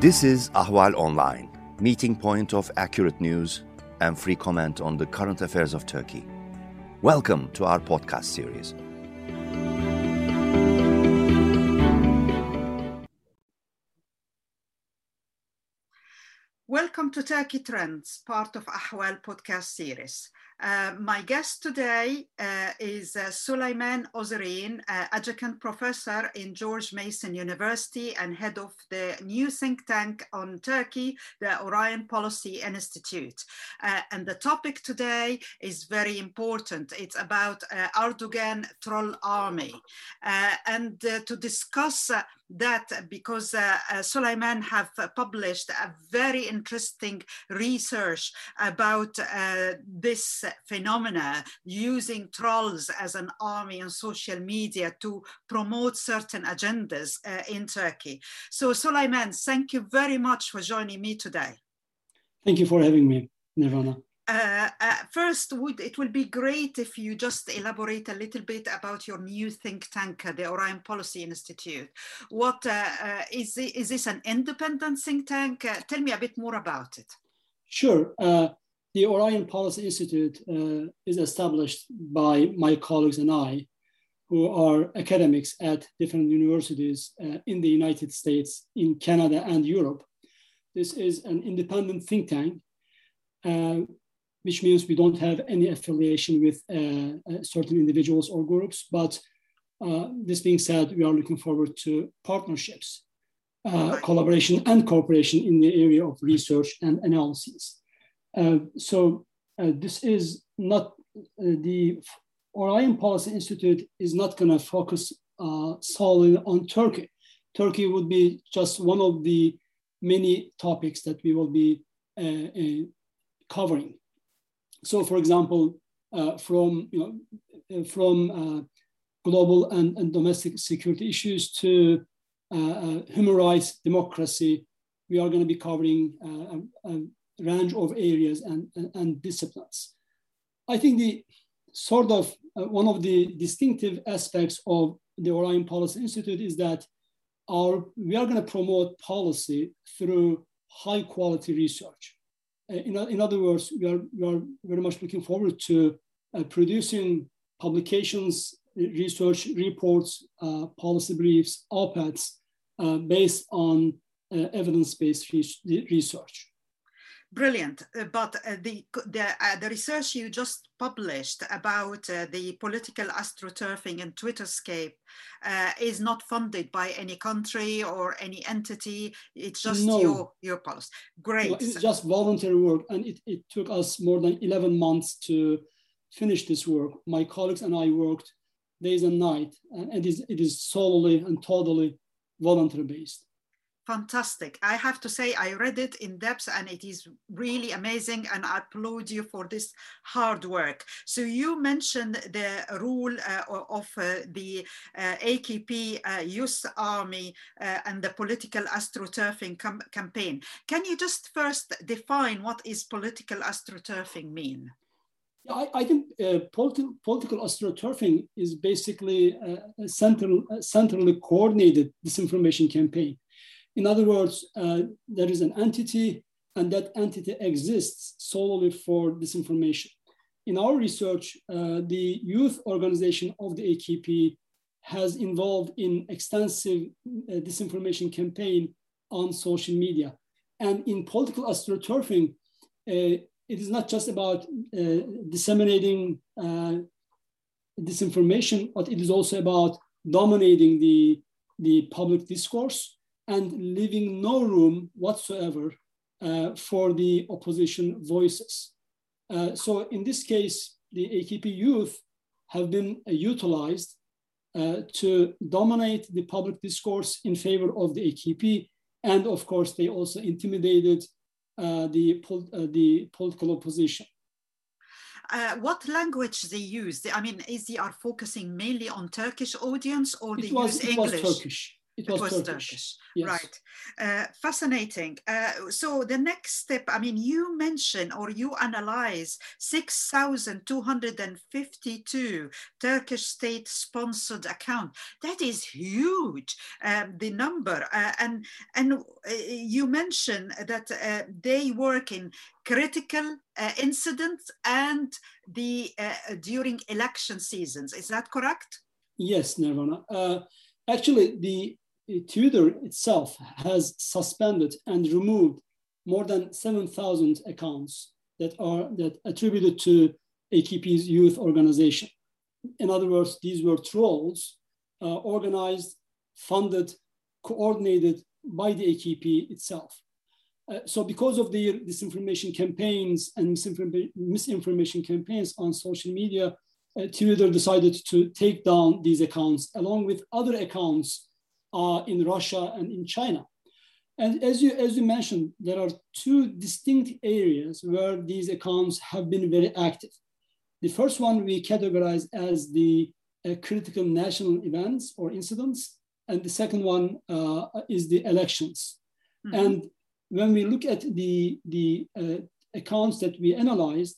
This is Ahval Online, meeting point of accurate news and free comment on the current affairs of Turkey. Welcome to our podcast series. Welcome to Turkey Trends, part of Ahval podcast series. Uh, my guest today uh, is uh, Suleyman Ozeren, uh, adjunct professor in George Mason University and head of the new think tank on Turkey, the Orion Policy Institute. Uh, and the topic today is very important. It's about Erdogan troll army. and to discuss that because uh, uh, Suleyman have uh, published a very interesting research about uh, this phenomena using trolls as an army on social media to promote certain agendas uh, in Turkey. So Suleyman, thank you very much for joining me today. Thank you for having me, Nervana. Uh, first, would, it will be great if you just elaborate a little bit about your new think tank, the Orion Policy Institute. What uh, uh, is is this an independent think tank? Uh, tell me a bit more about it. Sure. the Orion Policy Institute is established by my colleagues and I, who are academics at different universities in the United States, in Canada, and Europe. This is an independent think tank uh, which means we don't have any affiliation with uh, uh, certain individuals or groups. But uh, this being said, we are looking forward to partnerships, uh, collaboration, and cooperation in the area of research and analysis. Uh, so uh, this is not the Orion Policy Institute is not going to focus solely on Turkey. Turkey would be just one of the many topics that we will be covering. So, for example, uh, from you know, uh, from uh, global and, and, domestic security issues to uh, uh, human rights, democracy, we are going to be covering uh, a, a, range of areas and, and, and, disciplines. I think the sort of one of the distinctive aspects of the Orion Policy Institute is that our we are going to promote policy through high quality research. Uh, in, in other words, we are, we are very much looking forward to uh, producing publications, research reports, uh, policy briefs, op-eds based on evidence-based research. Brilliant. Uh, but uh, the, the, uh, the, research you just published about uh, the political astroturfing and Twitterscape uh, is not funded by any country or any entity. It's just no. your, your post. Great. No, it's just voluntary work. And it, it took us more than 11 months to finish this work. My colleagues and I worked days and night. And it is, it is solely and totally voluntary based fantastic. I have to say, I read it in depth and it is really amazing. And I applaud you for this hard work. So, you mentioned the rule uh, of uh, the uh, AKP uh, Youth Army uh, and the political astroturfing campaign. Can you just first define what is political astroturfing mean? I, I think uh, politi- political astroturfing is basically a central, centrally coordinated disinformation campaign in other words, uh, there is an entity and that entity exists solely for disinformation. In our research, uh, the youth organization of the AKP has involved in extensive uh, disinformation campaign on social media. And in political astroturfing, uh, it is not just about uh, disseminating uh, disinformation, but it is also about dominating the, the public discourse and leaving no room whatsoever uh, for the opposition voices. Uh, so in this case, the AKP youth have been uh, utilized uh, to dominate the public discourse in favor of the AKP. And of course, they also intimidated uh, the, pol the political opposition. Uh, what language they use? I mean, is they are focusing mainly on Turkish audience or they it was, use English? It was Turkish It was, it was Turkish. Turkish. Yes. Right. Uh, fascinating. Uh, so the next step, I mean, you mention or you analyze 6,252 Turkish state sponsored account. That is huge, um, the number. Uh, and and uh, you mention that uh, they work in critical uh, incidents and the uh, during election seasons. Is that correct? Yes, Nervana. Uh, actually, the Twitter itself has suspended and removed more than 7,000 accounts that are that attributed to AKP's youth organization. In other words, these were trolls uh, organized, funded, coordinated by the AKP itself. Uh, so because of their disinformation campaigns and misinformation, misinformation campaigns on social media, uh, Twitter decided to take down these accounts along with other accounts uh, in Russia and in China. And as you, as you mentioned, there are two distinct areas where these accounts have been very active. The first one we categorize as the uh, critical national events or incidents, and the second one uh, is the elections. Mm-hmm. And when we look at the, the uh, accounts that we analyzed,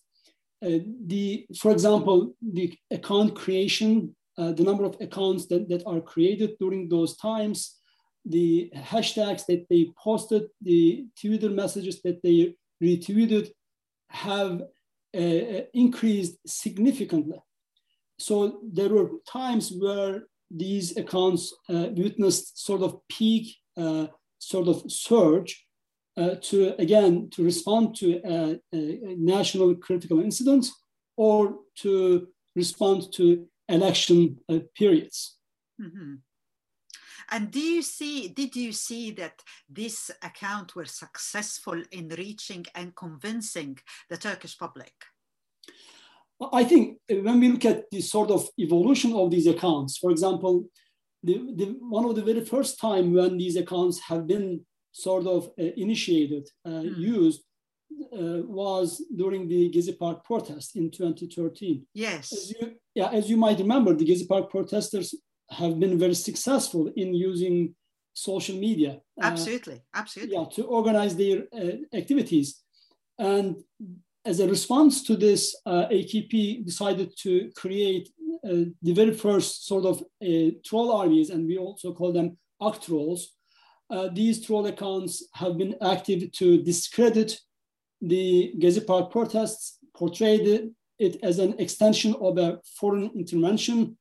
uh, the, for example, the account creation uh, the number of accounts that, that are created during those times, the hashtags that they posted, the Twitter messages that they retweeted have uh, increased significantly. So there were times where these accounts uh, witnessed sort of peak, uh, sort of surge uh, to, again, to respond to a, a national critical incident or to respond to election uh, periods. Mm-hmm. And do you see, did you see that this account were successful in reaching and convincing the Turkish public? I think when we look at the sort of evolution of these accounts, for example, the, the, one of the very first time when these accounts have been sort of uh, initiated, uh, mm. used, uh, was during the Gezi Park protest in 2013. Yes. As you, yeah, as you might remember, the Gezi Park protesters have been very successful in using social media. Uh, absolutely, uh, absolutely. Yeah, to organize their uh, activities. And as a response to this, uh, AKP decided to create uh, the very first sort of troll armies, and we also call them ACT trolls. these troll accounts have been active to discredit the Gezi Park protests portrayed it as an extension of a foreign intervention.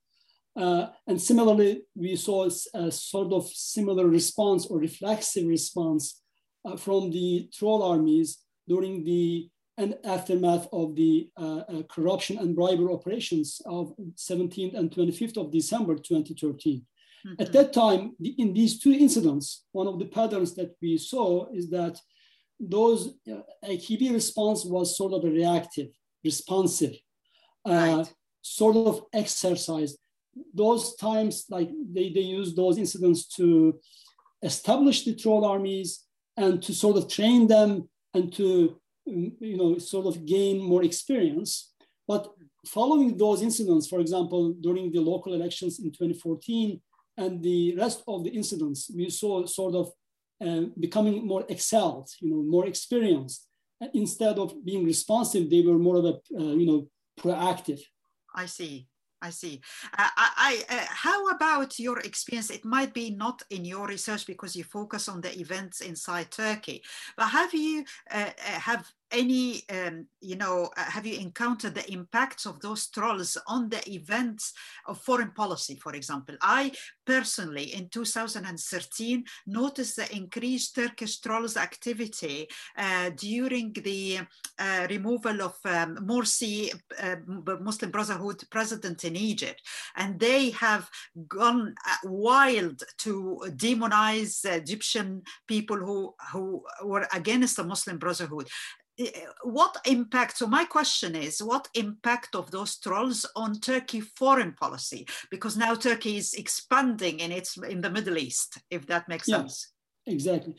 Uh, and similarly, we saw a sort of similar response or reflexive response uh, from the troll armies during the and aftermath of the uh, uh corruption and bribery operations of 17th and 25th of December 2013. Mm-hmm. At that time, the, in these two incidents, one of the patterns that we saw is that those uh, AKP response was sort of a reactive, responsive, uh, right. sort of exercise. Those times, like they, they use those incidents to establish the troll armies and to sort of train them and to, mm, you know, sort of gain more experience. But following those incidents, for example, during the local elections in 2014 and the rest of the incidents, we saw sort of becoming more excelled, you know, more experienced. Instead of being responsive, they were more of a, uh, you know, proactive. I see. I see. Uh, I, I uh, how about your experience? It might be not in your research because you focus on the events inside Turkey, but have you uh, uh have any, um, you know, uh, have you encountered the impacts of those trolls on the events of foreign policy, for example? I personally, in 2013, noticed the increased Turkish trolls activity uh, during the uh, removal of um, Morsi, uh, Muslim Brotherhood president in Egypt. And they have gone uh, wild to demonize Egyptian people who, who were against the Muslim Brotherhood what impact so my question is what impact of those trolls on turkey foreign policy? Because now turkey is expanding in its in the middle east if that makes yeah, sense. exactly.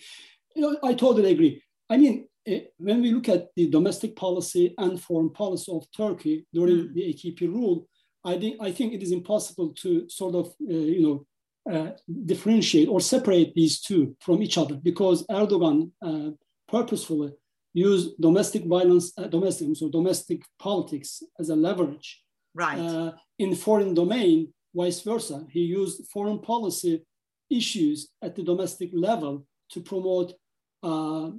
You know i totally agree. I mean eh, when we look at the domestic policy and foreign policy of turkey during mm. the akp rule i think i think it is impossible to sort of uh, you know uh, differentiate or separate these two from each other because Erdogan uh, purposefully used domestic violence, uh, domestic, so domestic politics as a leverage. Right. Uh, in foreign domain, vice versa. He used foreign policy issues at the domestic level to promote uh,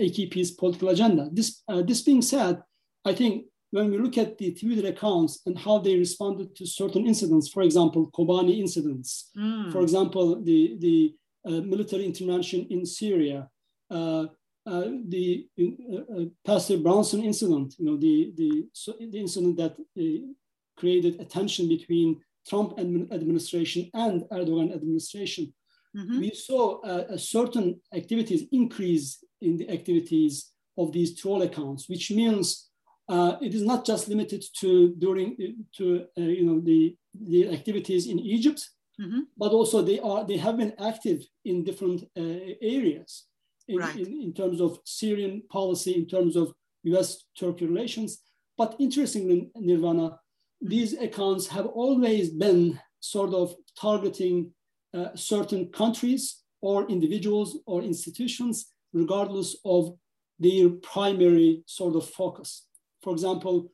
AKP's political agenda. This, uh, this being said, I think when we look at the Twitter accounts and how they responded to certain incidents, for example, Kobani incidents, mm. for example, the, the uh, military intervention in Syria, uh, uh, the uh, uh, Pastor Brunson incident, you know, the, the, so the incident that uh, created a tension between Trump administration and Erdogan administration. Mm-hmm. We saw a certain activities increase in the activities of these troll accounts, which means uh, it is not just limited to during to uh, you know the the activities in Egypt, mm-hmm. but also they are they have been active in different uh, areas in, right. in, in, terms of Syrian policy, in terms of U.S.-Turkey relations. But interestingly, Nervana, mm-hmm. these accounts have always been sort of targeting uh, certain countries or individuals or institutions, regardless of their primary sort of focus for example,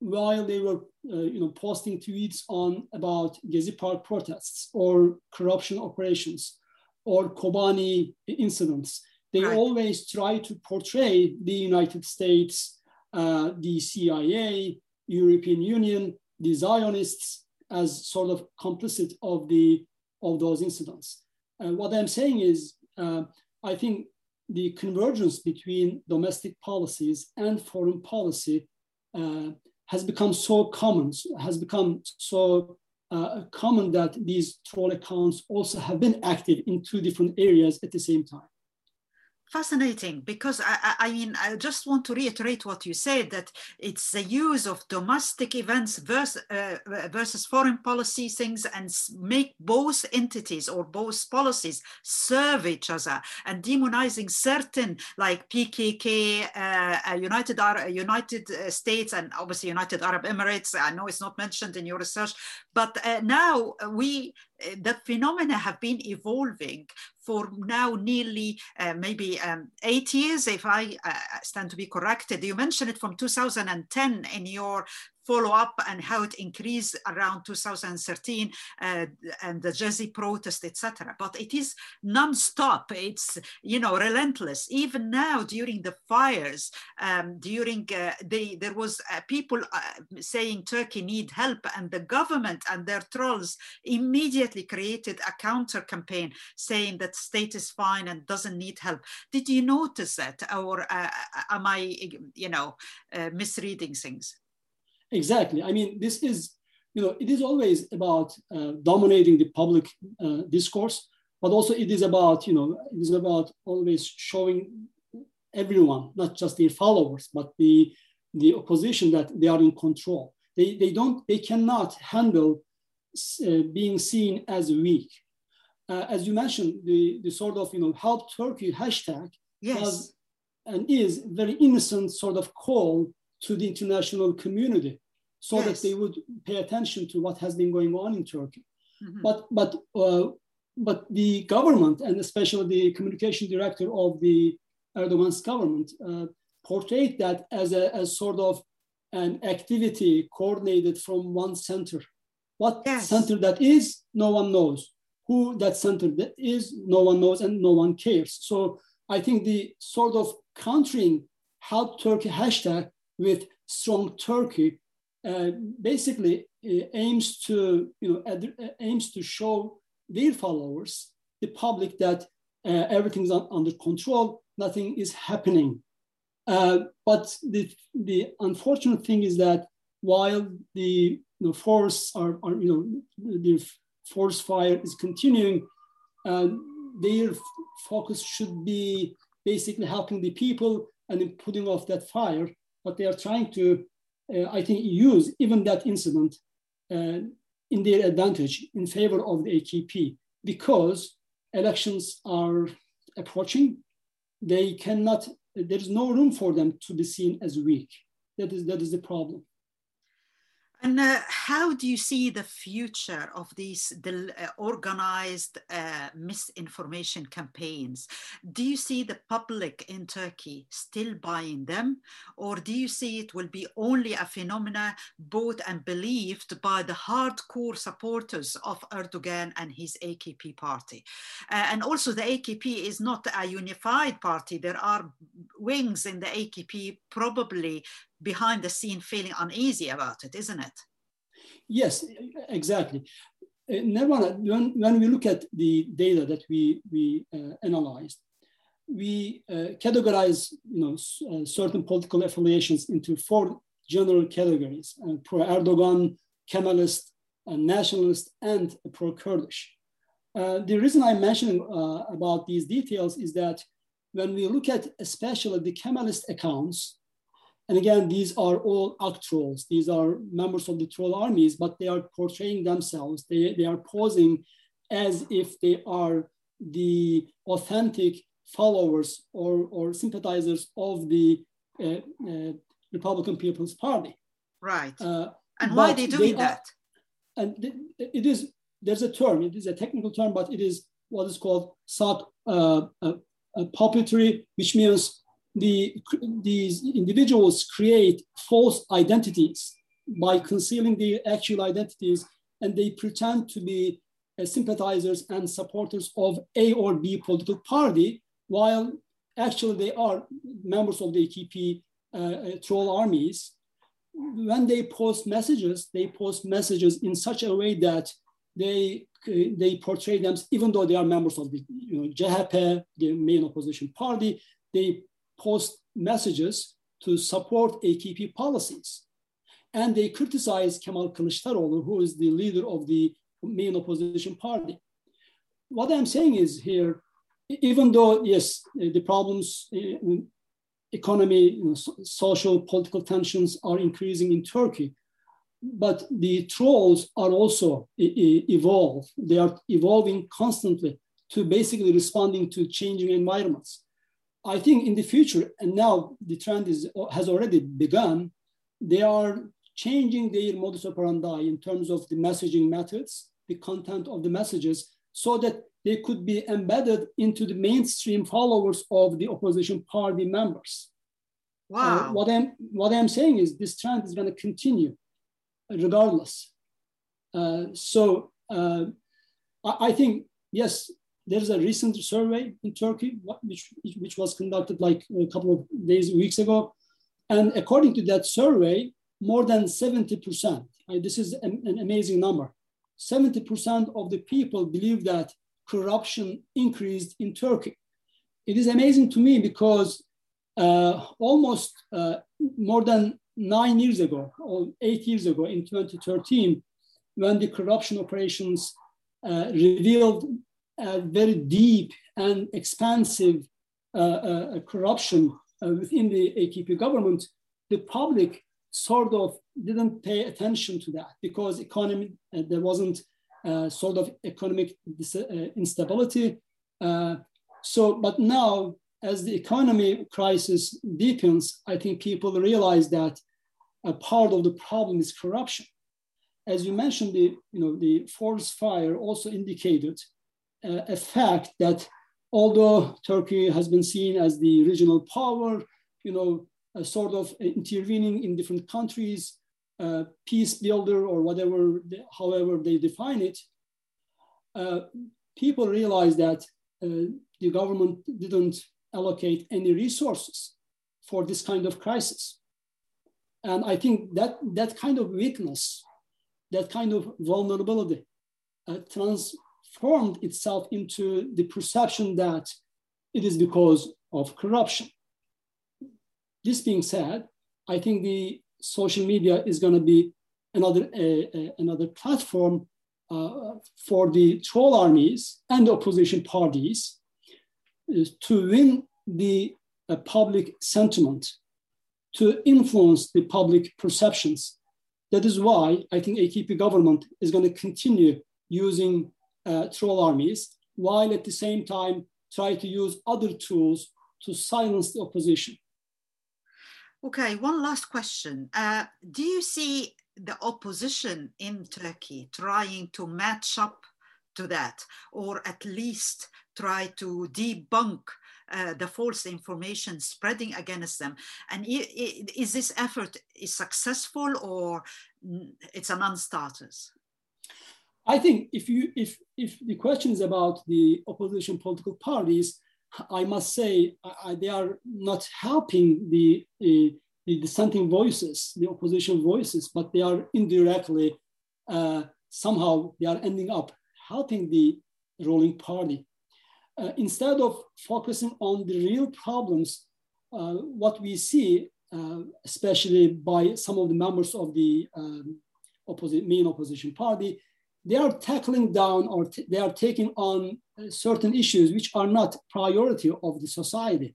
while they were uh, you know, posting tweets on about Gezi Park protests or corruption operations or Kobani incidents, they right. always try to portray the United States, uh, the CIA, European Union, the Zionists as sort of complicit of the of those incidents. And what I'm saying is, uh, I think the convergence between domestic policies and foreign policy uh, has become so common, has become so uh, common that these troll accounts also have been active in two different areas at the same time fascinating because I, I, mean I just want to reiterate what you said that it's the use of domestic events versus, uh, versus foreign policy things and make both entities or both policies serve each other and demonizing certain like PKK, uh, uh, United Arab, United uh, States, and obviously United Arab Emirates. I know it's not mentioned in your research, but uh, now we the phenomena have been evolving for now nearly uh, maybe um, eight years, if I uh, stand to be corrected. You mentioned it from 2010 in your follow up and how it increased around 2013 uh, and the Gezi protest, etc. But it is non-stop. It's you know relentless. Even now during the fires, um, during uh, the there was uh, people uh, saying Turkey need help, and the government and their trolls immediately created a counter campaign saying that state is fine and doesn't need help. Did you notice that, or uh, am I you know uh, misreading things? Exactly. I mean, this is, you know, it is always about uh, dominating the public uh, discourse, but also it is about, you know, it is about always showing everyone, not just their followers, but the, the opposition that they are in control. They, they don't, they cannot handle uh, being seen as weak. Uh, as you mentioned, the, the sort of, you know, help Turkey hashtag yes. was and is very innocent sort of call to the international community so yes. that they would pay attention to what has been going on in Turkey. Mm-hmm. But but uh, but the government and especially the communication director of the Erdogan's government uh, portrayed that as a as sort of an activity coordinated from one center. What yes. center that is, no one knows. Who that center that is, no one knows, and no one cares. So I think the sort of countering help Turkey hashtag with strong Turkey uh, basically uh, aims to you know uh, aims to show their followers, the public, that uh, everything's under control, nothing is happening. Uh, but the the unfortunate thing is that while the you know, force are, are you know the force fire is continuing, their focus should be basically helping the people and putting off that fire. But they are trying to uh, I think, use even that incident uh, in their advantage in favor of the AKP because elections are approaching. They cannot, there is no room for them to be seen as weak. That is, that is the problem. And uh, how do you see the future of these uh, organized uh, misinformation campaigns? Do you see the public in Turkey still buying them? Or do you see it will be only a phenomena bought and believed by the hardcore supporters of Erdogan and his AKP party? Uh, and also, the AKP is not a unified party. There are wings in the AKP probably behind the scene feeling uneasy about it, isn't it? Yes, exactly. Uh, Nervana, when, when we look at the data that we, we uh, analyzed, we uh, categorize you know, uh, certain political affiliations into four general categories, uh, pro-Erdogan, Kemalist, uh, nationalist, and pro-Kurdish. the reason I'm mentioning about these details is that when we look at especially the Kemalist accounts, and again, these are all trolls. These are members of the troll armies, but they are portraying themselves. They, they are posing as if they are the authentic followers or, or sympathizers of the uh, uh, Republican People's Party. Right. Uh, and why are they doing they that? Are, and it is, there's a term, it is a technical term, but it is what is called sock uh, uh, uh, puppetry, which means the, these individuals create false identities by concealing their actual identities and they pretend to be uh, sympathizers and supporters of A or B political party, while actually they are members of the AKP uh, uh, troll armies. When they post messages, they post messages in such a way that they they portray them, even though they are members of the you know, CHP, the main opposition party, they post messages to support AKP policies. And they criticize Kemal Kılıçdaroğlu, who is the leader of the main opposition party. What I'm saying is here, even though, yes, the problems, economy, social, political tensions are increasing in Turkey, but the trolls are also evolve. They are evolving constantly to basically responding to changing environments. I think in the future, and now the trend is, has already begun, they are changing their modus operandi in terms of the messaging methods, the content of the messages, so that they could be embedded into the mainstream followers of the opposition party members. Uh, wow. Uh, what, I'm, what I'm saying is this trend is going to continue regardless. Uh, so uh, I, I think, yes, there's a recent survey in Turkey, which, which was conducted like a couple of days, weeks ago. And according to that survey, more than 70%, right, this is an, an amazing number, 70% of the people believe that corruption increased in Turkey. It is amazing to me because uh, almost uh, more than nine years ago, or eight years ago in 2013, when the corruption operations uh, revealed a very deep and expansive uh, uh, corruption uh, within the AKP government, the public sort of didn't pay attention to that because economy there wasn't sort of economic instability. so, but now as the economy crisis deepens, I think people realize that a part of the problem is corruption. As you mentioned, the, you know, the forest fire also indicated a fact that although Turkey has been seen as the regional power, you know, sort of intervening in different countries, uh, peace builder or whatever, however they define it, uh, people realize that uh, the government didn't allocate any resources for this kind of crisis. And I think that that kind of weakness, that kind of vulnerability uh, trans formed itself into the perception that it is because of corruption. This being said, I think the social media is going to be another, uh, uh, another platform uh, for the troll armies and opposition parties to win the uh, public sentiment, to influence the public perceptions. That is why I think AKP government is going to continue using uh, troll armies, while at the same time try to use other tools to silence the opposition. Okay, one last question. Uh, do you see the opposition in Turkey trying to match up to that, or at least try to debunk uh, the false information spreading against them. And is this effort is successful or it's a non-starters? I think if you if if the question is about the opposition political parties, I must say uh, they are not helping the, uh, the dissenting voices, the opposition voices, but they are indirectly uh, somehow they are ending up helping the ruling party. Uh, instead of focusing on the real problems, uh, what we see, uh, especially by some of the members of the um, opposite, main opposition party, they are tackling down or they are taking on uh, certain issues which are not priority of the society.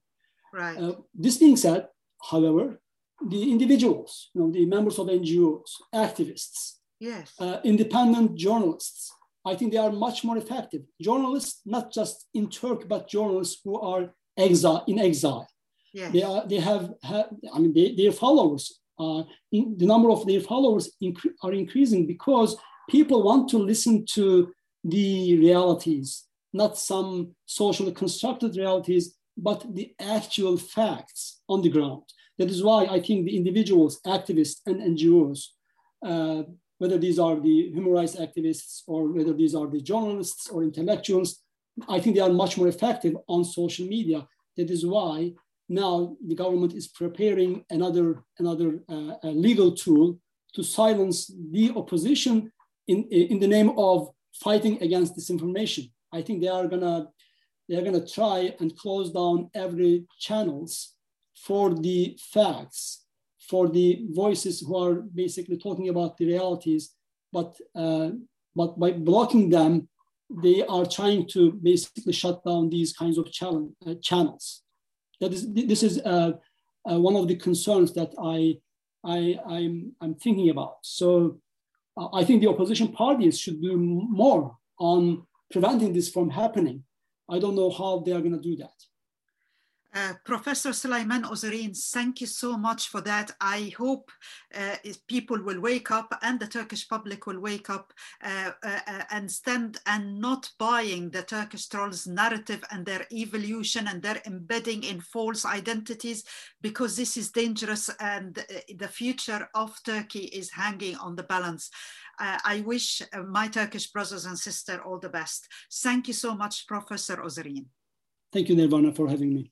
Right. Uh, this being said, however, the individuals, you know, the members of NGOs, activists, yes, uh, independent journalists, I think they are much more effective. Journalists, not just in Turkey, but journalists who are exile in exile. Yes. They are. They have. have I mean, they, their followers. Uh, in, the number of their followers incre- are increasing because people want to listen to the realities, not some socially constructed realities, but the actual facts on the ground. That is why I think the individuals, activists, and NGOs, uh, whether these are the human rights activists or whether these are the journalists or intellectuals, I think they are much more effective on social media. That is why now the government is preparing another, another uh, legal tool to silence the opposition in, in the name of fighting against disinformation. I think they are gonna they're gonna try and close down every channels for the facts, for the voices who are basically talking about the realities, but uh, but by blocking them, they are trying to basically shut down these kinds of channel, uh, channels. That is this is uh, uh one of the concerns that I I I'm I'm thinking about. So I think the opposition parties should do more on preventing this from happening. I don't know how they are going to do that. Uh, Professor Suleyman Ozeren, thank you so much for that. I hope uh, people will wake up and the Turkish public will wake up uh, uh, uh, and stand and not buying the Turkish trolls narrative and their evolution and their embedding in false identities because this is dangerous and the future of Turkey is hanging on the balance. I wish my Turkish brothers and sisters all the best. Thank you so much, Professor Ozeren. Thank you, Nervana, for having me.